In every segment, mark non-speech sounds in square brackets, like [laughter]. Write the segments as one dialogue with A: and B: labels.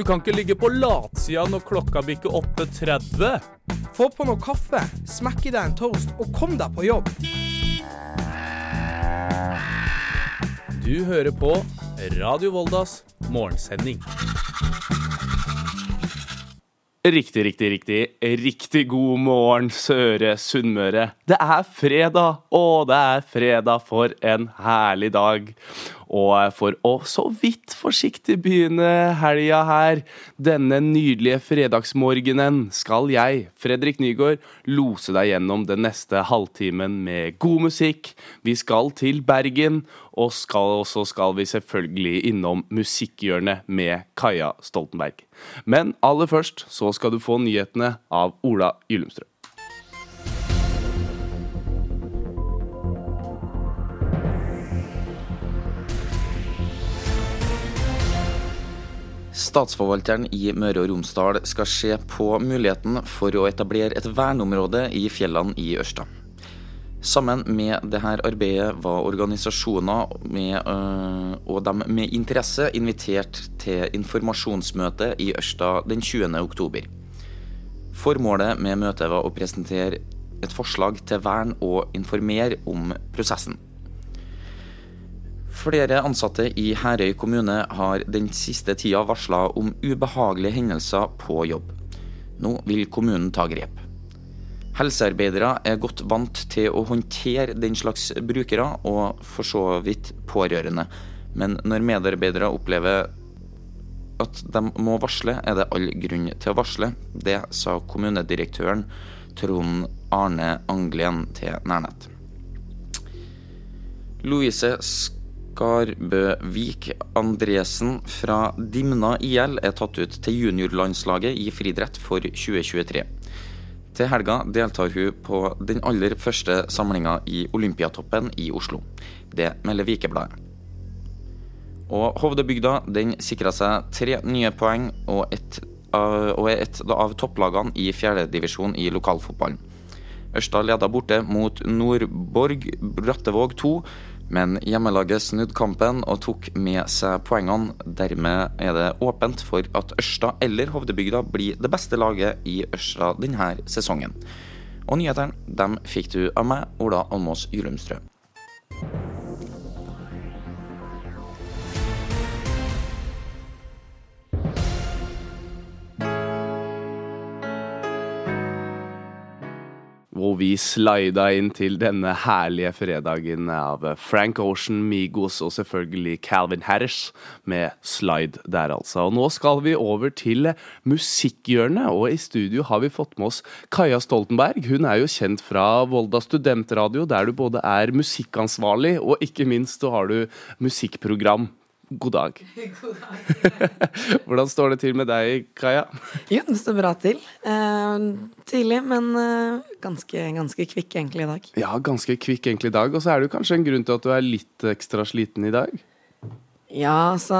A: Du kan ikke ligge på latsida når klokka bikker 8.30.
B: Få på noe kaffe, smekk i deg en toast og kom deg på jobb.
A: Du hører på Radio Voldas morgensending. Riktig, riktig, riktig. Riktig god morgen, Søre Sunnmøre. Det er fredag, og det er fredag for en herlig dag. Og for å så vidt forsiktig begynne helga her, denne nydelige fredagsmorgenen, skal jeg, Fredrik Nygaard, lose deg gjennom den neste halvtimen med god musikk. Vi skal til Bergen, og så skal vi selvfølgelig innom Musikkhjørnet med Kaja Stoltenberg. Men aller først så skal du få nyhetene av Ola Gyllumstrøm.
C: Statsforvalteren i Møre og Romsdal skal se på muligheten for å etablere et verneområde i fjellene i Ørsta. Sammen med dette arbeidet var organisasjoner med, øh, og de med interesse invitert til informasjonsmøte i Ørsta den 20. oktober. Formålet med møtet var å presentere et forslag til vern og informere om prosessen. Flere ansatte i Herøy kommune har den siste tida varsla om ubehagelige hendelser på jobb. Nå vil kommunen ta grep. Helsearbeidere er godt vant til å håndtere den slags brukere, og for så vidt pårørende. Men når medarbeidere opplever at de må varsle, er det all grunn til å varsle. Det sa kommunedirektøren Trond Arne Anglen til Nærnett. Louise Skarbøvik Andresen fra Dimna IL er tatt ut til juniorlandslaget i friidrett for 2023. Til helga deltar hun på den aller første samlinga i Olympiatoppen i Oslo. Det melder Vikebladet. Og Hovdebygda den sikra seg tre nye poeng og, et, og er et av topplagene i fjerdedivisjon i lokalfotballen. Ørsta leda borte mot Nordborg Brattevåg 2, men hjemmelaget snudde kampen og tok med seg poengene. Dermed er det åpent for at Ørsta eller Hovdebygda blir det beste laget i Ørsta denne sesongen. Og nyhetene dem fikk du av meg, Ola Almås Gyllumstrøm.
A: Vi slida inn til denne herlige fredagen av Frank Ocean, Migos og selvfølgelig Calvin Harris med Slide der, altså. Og nå skal vi over til musikkhjørnet, og i studio har vi fått med oss Kaja Stoltenberg. Hun er jo kjent fra Volda studentradio, der du både er musikkansvarlig og ikke minst så har du musikkprogram. God dag. [laughs]
D: God dag. [laughs]
A: Hvordan står det til med deg, Kaja?
D: Jo, det står bra til. Eh, tidlig, men eh, ganske, ganske kvikk egentlig i dag.
A: Ja, ganske kvikk egentlig i dag. Og så er det jo kanskje en grunn til at du er litt ekstra sliten i dag?
D: Ja, så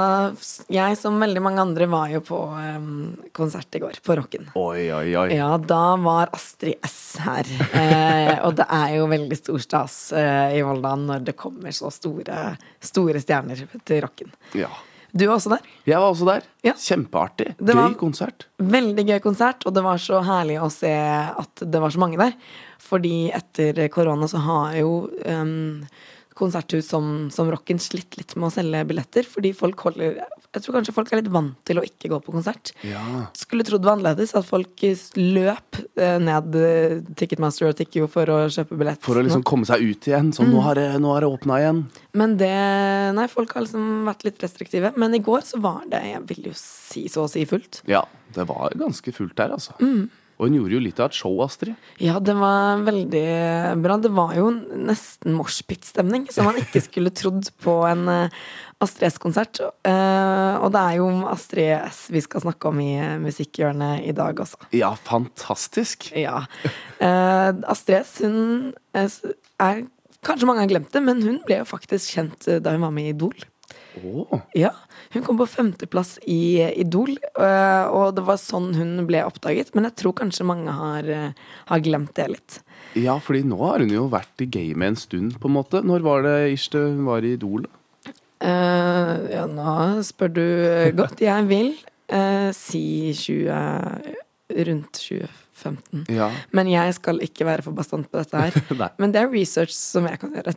D: jeg som veldig mange andre var jo på um, konsert i går, på Rocken.
A: Oi, oi, oi.
D: Ja, da var Astrid S her. Eh, og det er jo veldig stor stas eh, i Volda når det kommer så store, store stjerner til Rocken.
A: Ja.
D: Du var også der?
A: Jeg var også der.
D: Ja.
A: Kjempeartig.
D: Det
A: Gøy konsert.
D: Veldig gøy konsert, og det var så herlig å se at det var så mange der. Fordi etter korona så har jo um, konserthus som, som Rocken slitt litt med å selge billetter. Fordi folk holder Jeg tror kanskje folk er litt vant til å ikke gå på konsert.
A: Ja.
D: Skulle trodd det var annerledes, at folk løp eh, ned eh, Ticketmaster og Tikkio for å kjøpe billett.
A: For å liksom komme seg ut igjen. Sånn,
D: Mm.
A: nå har det, nå har det åpna igjen.
D: Men det Nei, folk har liksom vært litt restriktive. Men i går så var det, jeg vil jo si så å si fullt.
A: Ja, det var ganske fullt der, altså.
D: Mm.
A: Og hun gjorde jo litt av et show, Astrid.
D: Ja, det var veldig bra. Det var jo nesten moshpit-stemning, som man ikke skulle trodd på en eh, Astrid S-konsert. Eh, og det er jo Astrid S vi skal snakke om i Musikkhjørnet i dag også.
A: Ja, fantastisk.
D: Ja. Eh, Astrid S, hun er Kanskje mange har glemt det, men hun ble jo faktisk kjent da hun var med i Idol.
A: Å,
D: Ja, Hun kom på femteplass i Idol, øh, og det var sånn hun ble oppdaget. Men jeg tror kanskje mange har, øh, har glemt det litt.
A: Ja, fordi nå har hun jo vært i gamet en stund, på en måte. Når var det ish hun var i Idol?
D: Eh, ja, nå spør du godt. Jeg vil uh, si 20 Rundt 2015.
A: Ja.
D: Men jeg skal ikke være for bastant på dette her. [laughs] Men det er research som jeg kan gjøre.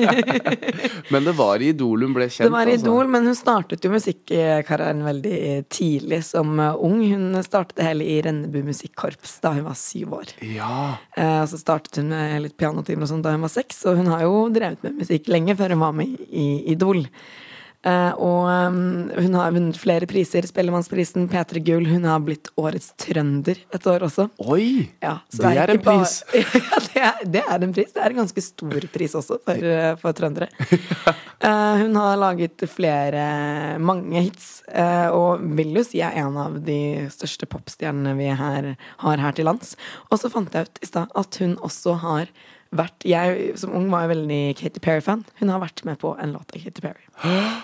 D: [laughs]
A: Men det var i Idol hun ble kjent.
D: Det var
A: i
D: Idol, men hun startet jo musikkarrieren veldig tidlig som eh, ung. Hun startet det hele i Rennebu musikkorps da hun var syv år.
A: Ja.
D: Eh, og så startet hun med litt pianotimer og sånn da hun var seks, og hun har jo drevet med musikk lenge før hun var med i Idol. Eh, og hun har vunnet flere priser. Spellemannsprisen, P3 Gull. Hun har blitt Årets trønder et år også.
A: Oi!
D: Ja, så
A: Det er
D: er
A: en pris. [laughs]
D: ja, det er, det er en pris. Det er en ganske stor pris også for, eh, for trøndere. [laughs] Eh, hun har laget flere, mange hits, og vil jo si er en av de største popstjernene vi her, har her til lands. Og så fant jeg ut i stad at hun også har vært Jeg som ung var jo veldig Katy Perry-fan. Hun har vært med på en låt av Katy Perry. Ja.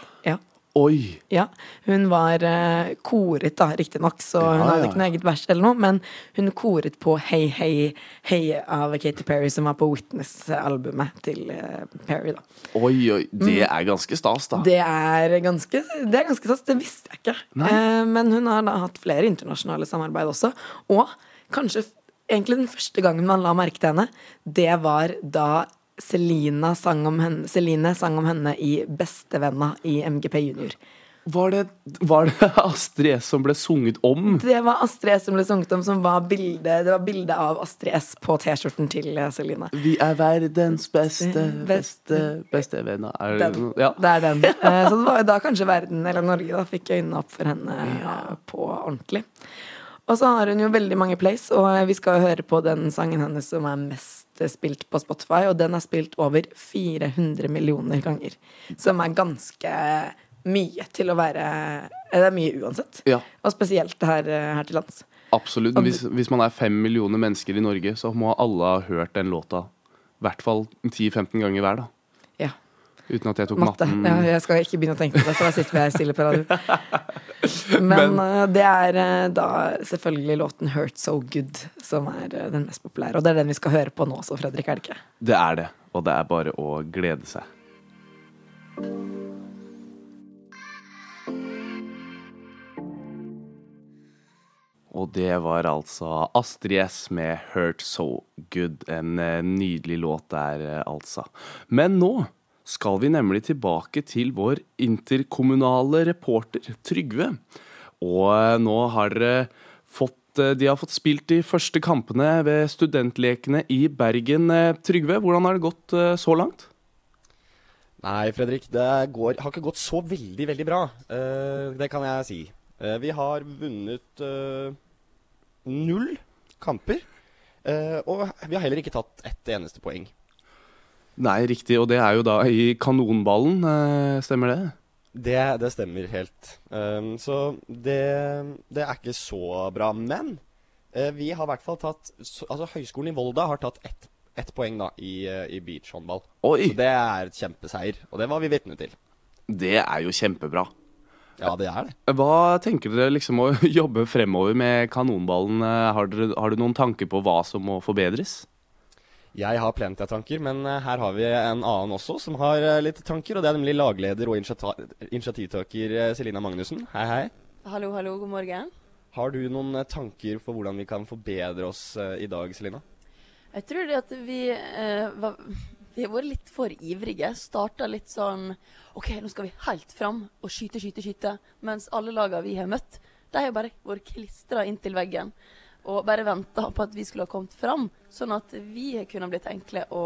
A: Oi!
D: Ja, hun var uh, koret da, riktignok, så hun hadde
A: ja.
D: ikke noe eget vers eller noe, men hun koret på Hey Hey Hey av Katy Perry, som var på Witness-albumet til uh, Perry, da.
A: Oi, oi. Det er ganske stas, da.
D: Mm. Det er ganske Det er ganske stas, det visste jeg ikke. Eh, men hun har da hatt flere internasjonale samarbeid også, og kanskje egentlig den første gangen man la merke til henne, det var da Selina sang om henne, Celine sang om henne i Bestevenna i MGP Junior.
A: Var det, var det Astrid S som ble sunget om?
D: Det var Astrid S som ble sunget om, som var bildet, det var bilde av Astrid S på T-skjorten til eh, Celine.
A: Vi er verdens beste, beste, beste venner. Er det,
D: Den.
A: ja.
D: Det er den. [laughs] Eh, Så det var jo da kanskje verden, eller Norge, da fikk øynene opp for henne ja. på ordentlig. Og så har hun jo veldig mange plays, og vi skal høre på den sangen hennes som er mest spilt på Spotify, og den er spilt over 400 millioner ganger. Som er ganske mye til å være eh, Det er mye uansett.
A: Ja.
D: Og spesielt her, eh, her til lands.
A: Absolutt. Hvis, hvis man er fem millioner mennesker i Norge, så må alle ha hørt den låta i hvert fall 10-15 ganger hver, da. Uten at jeg tok
D: Matte.
A: matten.
D: Ja, jeg skal ikke begynne å tenke på det, for da sitter vi her stille på radio. [laughs] Men, eh, det er eh, da selvfølgelig låten 'Hurt So Good' som er eh, den mest populære. Og det er den vi skal høre på nå også, Fredrik, er det ikke?
A: Det er det, og det er bare å glede seg. Og det var altså Astrid S med 'Hurt So Good'. En nydelig låt der, altså. Men nå skal vi nemlig tilbake til vår interkommunale reporter Trygve. Og eh, nå har fått eh, De har fått spilt de første kampene ved studentlekene i Bergen. Eh, Trygve, hvordan har det gått så langt?
E: Nei, Fredrik, det går, har ikke gått så veldig, veldig bra. Det kan jeg si. Vi har vunnet null kamper. og vi har heller ikke tatt ett eneste poeng.
A: Nei, riktig. Og det er jo da i kanonballen, eh, stemmer det?
E: Det, det stemmer helt. Um, så det, det er ikke så bra. Men uh, vi har i hvert fall tatt Altså, Høgskolen i Volda har tatt ett, ett poeng da i, eh, i beachhåndball.
A: Oi!
E: Så det er et kjempeseier, og det var vi vitne til.
A: Det er jo kjempebra.
E: Ja, det er det.
A: Hva tenker dere liksom å [laughs] jobbe fremover med kanonballen? Har, dere, har du noen tanker på hva som må forbedres?
E: Jeg har plenty av tanker, men eh, her har vi en annen også som har eh, litt tanker. Og det er nemlig lagleder og initiativtaker eh, Selina Magnussen. Hei, hei.
F: Hallo, hallo, god morgen.
E: Har du noen tanker for hvordan vi kan forbedre oss i dag, Selina?
F: Jeg tror det at vi eh, var, Vi har vært litt for ivrige. Starta litt sånn OK, nå skal vi helt fram og skyte, skyte, skyte. Mens alle lagene vi har møtt, de har bare vært klistra inntil veggen. Og bare venta på at vi skulle ha kommet fram, sånn at vi kunne blitt enkle å,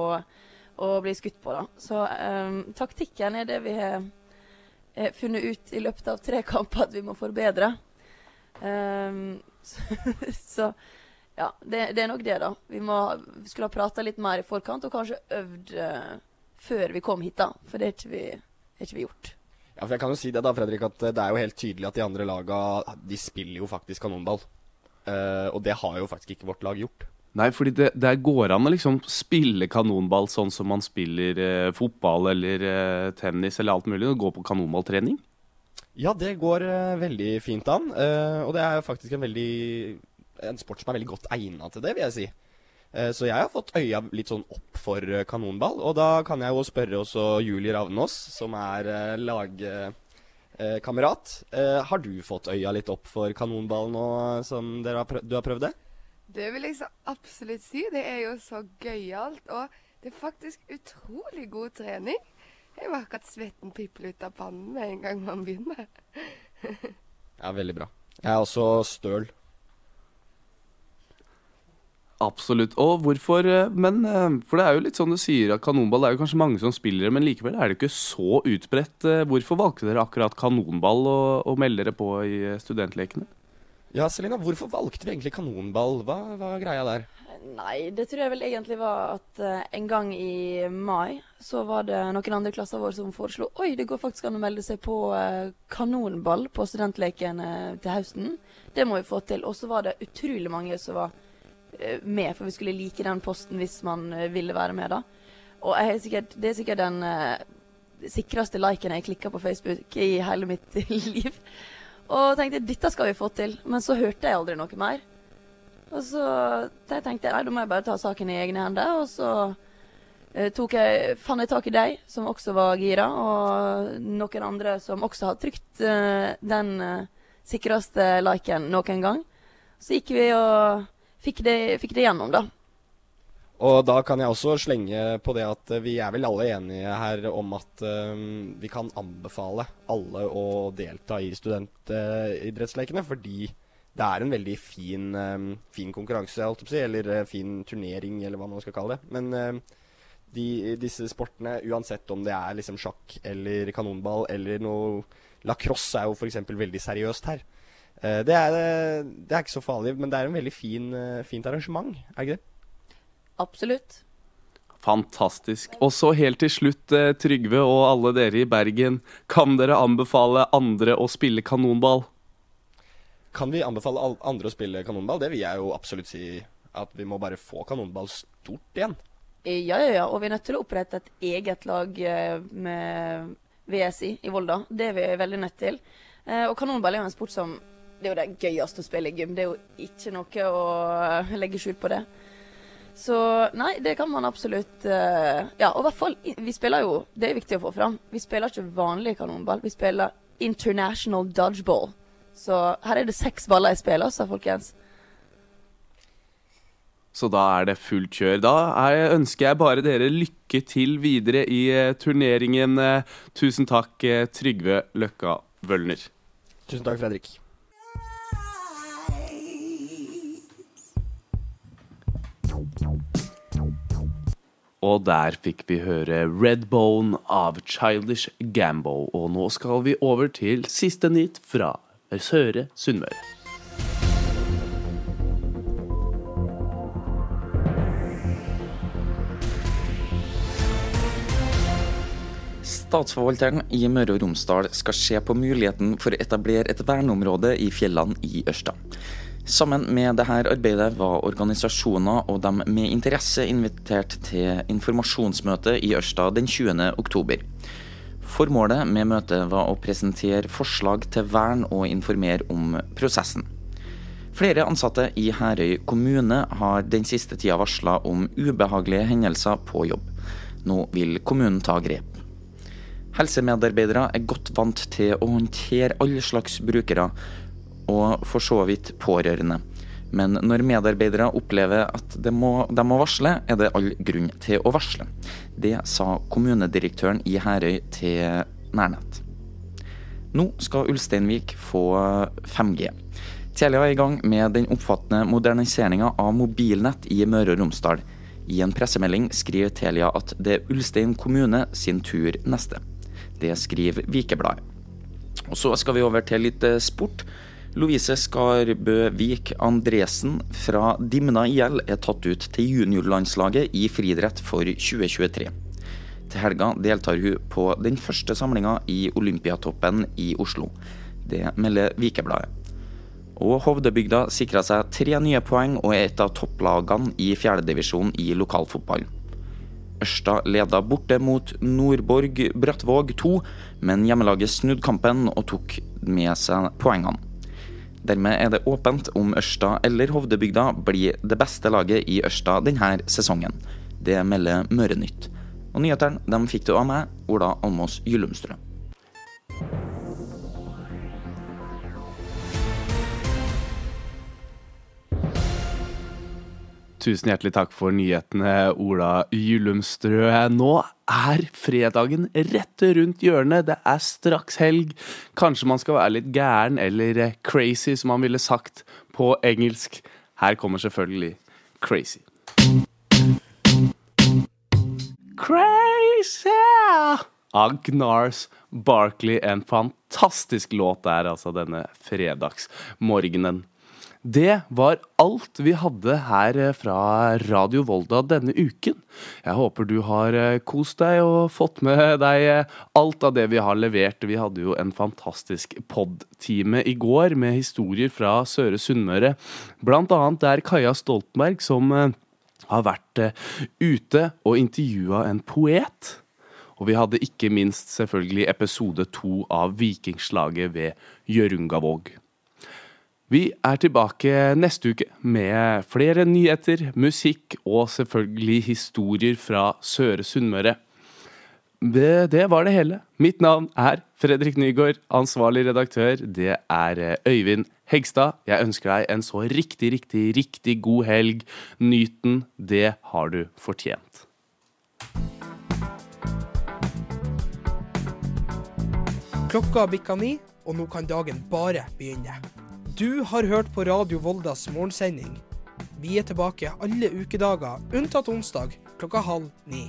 F: å bli skutt på. da. Så um, taktikken er det vi har eh, funnet ut i løpet av tre kamper at vi må forbedre. Um, så, [laughs] så ja, det, det er nok det, da. Vi, må, vi skulle ha prata litt mer i forkant, og kanskje øvd uh, før vi kom hit, da. For det har ikke vi, har ikke vi gjort.
E: Ja, for jeg kan jo si det da, Fredrik, at det er jo helt tydelig at de andre laga de spiller jo faktisk kanonball. Eh, og det har jo faktisk ikke vårt lag gjort.
A: Nei, fordi det, det går an å liksom spille kanonball sånn som man spiller eh, fotball eller eh, tennis eller alt mulig, og gå på kanonballtrening.
E: Ja, det går eh, veldig fint an. eh, og det er jo faktisk en veldig En sport som er veldig godt egna til det, vil jeg si. Eh, så jeg har fått øya litt sånn opp for kanonball. Og da kan jeg jo spørre også Julie Ravnås, som er lag... eh, eh, kamerat. Eh, har du fått øya litt opp for kanonball nå som dere har du har prøvd det?
G: Det vil jeg så absolutt si. Det er jo så gøyalt. Og det er faktisk utrolig god trening. Jeg merker akkurat svetten pipler ut av pannen med en gang man begynner. [laughs]
E: Ja, veldig bra. Jeg er også støl.
A: Absolutt. Og hvorfor eh, Men eh, For det er jo litt sånn du sier at kanonball det er jo kanskje mange som spiller det, men likevel er det ikke så utbredt. Eh, Hvorfor valgte dere akkurat kanonball og, og melde dere på i studentlekene?
E: Ja, Selina, hvorfor valgte vi egentlig kanonball? Hva er greia der?
F: Nei, det tror jeg vel egentlig var at en gang i mai så var det noen andre klasser våre som foreslo Oi, det går faktisk an å melde seg på kanonball på studentleken til høsten. Det må vi få til. Og så var det utrolig mange som var med, for vi skulle like den posten hvis man eh, ville være med, da. Og er sikkert, det er sikkert den eh, sikreste liken jeg klikka på Facebook i hele mitt [laughs] liv. Og tenkte dette skal vi få til. Men så hørte jeg aldri noe mer. Og så tenkte jeg nei, da må jeg bare ta saken i egne hender. Og så eh, tok jeg, fant jeg tak i deg, som også var gira, og noen andre som også har trykt eh, den eh, sikreste liken noen gang. Så gikk vi og fikk det, fikk det gjennom, da.
E: Og da kan jeg også slenge på det at eh, vi er vel alle enige her om at um, vi kan anbefale alle å delta i studentidrettslekene, fordi det er en veldig fin, um, fin konkurranse, si, eller uh, fin turnering, eller hva man skal kalle det. Men uh, de, disse sportene, uansett om det er liksom sjakk eller kanonball eller noe Lacrosse er jo f.eks. veldig seriøst her. Eh, det, er, det er ikke så farlig, men det er en veldig fin, eh, fint arrangement, er ikke det?
F: Absolutt.
A: Fantastisk. Og så helt til slutt, eh, Trygve og alle dere i Bergen. Kan dere anbefale andre å spille kanonball?
E: Kan vi anbefale andre å spille kanonball? Det vil jeg jo absolutt si at vi må bare få kanonball stort igjen.
F: Eh, Ja, ja, ja. Og vi er nødt til å opprette et eget lag eh, med VSI i Volda. Det er vi veldig nødt til. Eh, Og kanonball er jo en sport som Det er jo det gøyeste å spille i gym. Det er jo ikke noe å legge skjul på det. Så nei, det kan man absolutt uh, Ja, og i hvert fall Vi spiller jo Det er viktig å få fram. Vi spiller ikke vanlig kanonball. Vi spiller international dodgeball. Så her er det seks baller jeg spiller, sa folkens.
A: Så da er det fullt kjør. Da er, ønsker jeg bare dere lykke til videre i eh, turneringen. Eh, Tusen takk, Trygve Løkka Wølner.
E: Tusen takk, Fredrik.
A: Og der fikk vi høre Redbone av Childish Gambo. Og nå skal vi over til siste nytt fra Søre Sunnmøre.
C: Statsforvalteren i Møre og Romsdal skal se på muligheten for å etablere et verneområde i fjellene i Ørsta. Sammen med dette arbeidet var organisasjoner og de med interesse invitert til informasjonsmøte i Ørsta den 20. oktober. Formålet med møtet var å presentere forslag til vern og informere om prosessen. Flere ansatte i Herøy kommune har den siste tida varsla om ubehagelige hendelser på jobb. Nå vil kommunen ta grep. Helsemedarbeidere er godt vant til å håndtere alle slags brukere, og for så vidt pårørende. Men når medarbeidere opplever at de må, de må varsle, er det all grunn til å varsle. Det sa kommunedirektøren i Herøy til Nærnett. Nå skal Ulsteinvik få 5G. Telia er i gang med den oppfattende moderniseringa av mobilnett i Møre og Romsdal. I en pressemelding skriver Telia at det er Ulstein kommune sin tur neste. Det skriver Vikebladet. Og så skal vi over til litt eh, sport. Lovise Skarbø Vik Andresen fra Dimna IL er tatt ut til juniorlandslaget i friidrett for 2023. Til helga deltar hun på den første samlinga i Olympiatoppen i Oslo. Det melder Vikebladet. Og Hovdebygda sikra seg tre nye poeng og er et av topplagene i fjerdedivisjon i lokalfotballen. Ørsta leda borte mot Nordborg Brattvåg 2, men hjemmelaget snudde kampen og tok med seg poengene. Dermed er det åpent om Ørsta eller Hovdebygda blir det beste laget i Ørsta denne sesongen. Det melder Mørenytt. Og nyhetene fikk du av meg, Ola Almås Gyllumstrøm.
A: Tusen hjertelig takk for nyhetene, Ola Gyllumstrø. Nå er fredagen rett rundt hjørnet. Det er straks helg. Kanskje man skal være litt gæren, eller crazy, som man ville sagt på engelsk. Her kommer selvfølgelig Crazy. Crazy! Agnars Barkley. En fantastisk låt der, altså, denne fredagsmorgenen. Det var alt vi hadde her eh, fra Radio Volda denne uken. Jeg håper du har eh, kost deg og fått med deg eh, alt av det vi har levert. Vi hadde jo en fantastisk pod-time i går med historier fra Søre Sunnmøre. Blant annet der Kaja Stoltenberg som har vært ute og intervjua en poet. Og vi hadde ikke minst selvfølgelig episode to av Vikingslaget ved Hjørungavåg. Vi er tilbake neste uke med flere nyheter, musikk og selvfølgelig historier fra Søre Sunnmøre. Det, det, var det hele. Mitt navn er Fredrik Nygaard. Ansvarlig redaktør, det er Øyvind Hegstad. Jeg ønsker deg en så riktig, riktig, riktig god helg. Nyt den. Det har du fortjent.
B: Klokka bikka ni, og nå kan dagen bare begynne. Du har hørt på Radio Voldas morgensending. Vi er tilbake alle ukedager unntatt onsdag klokka halv ni.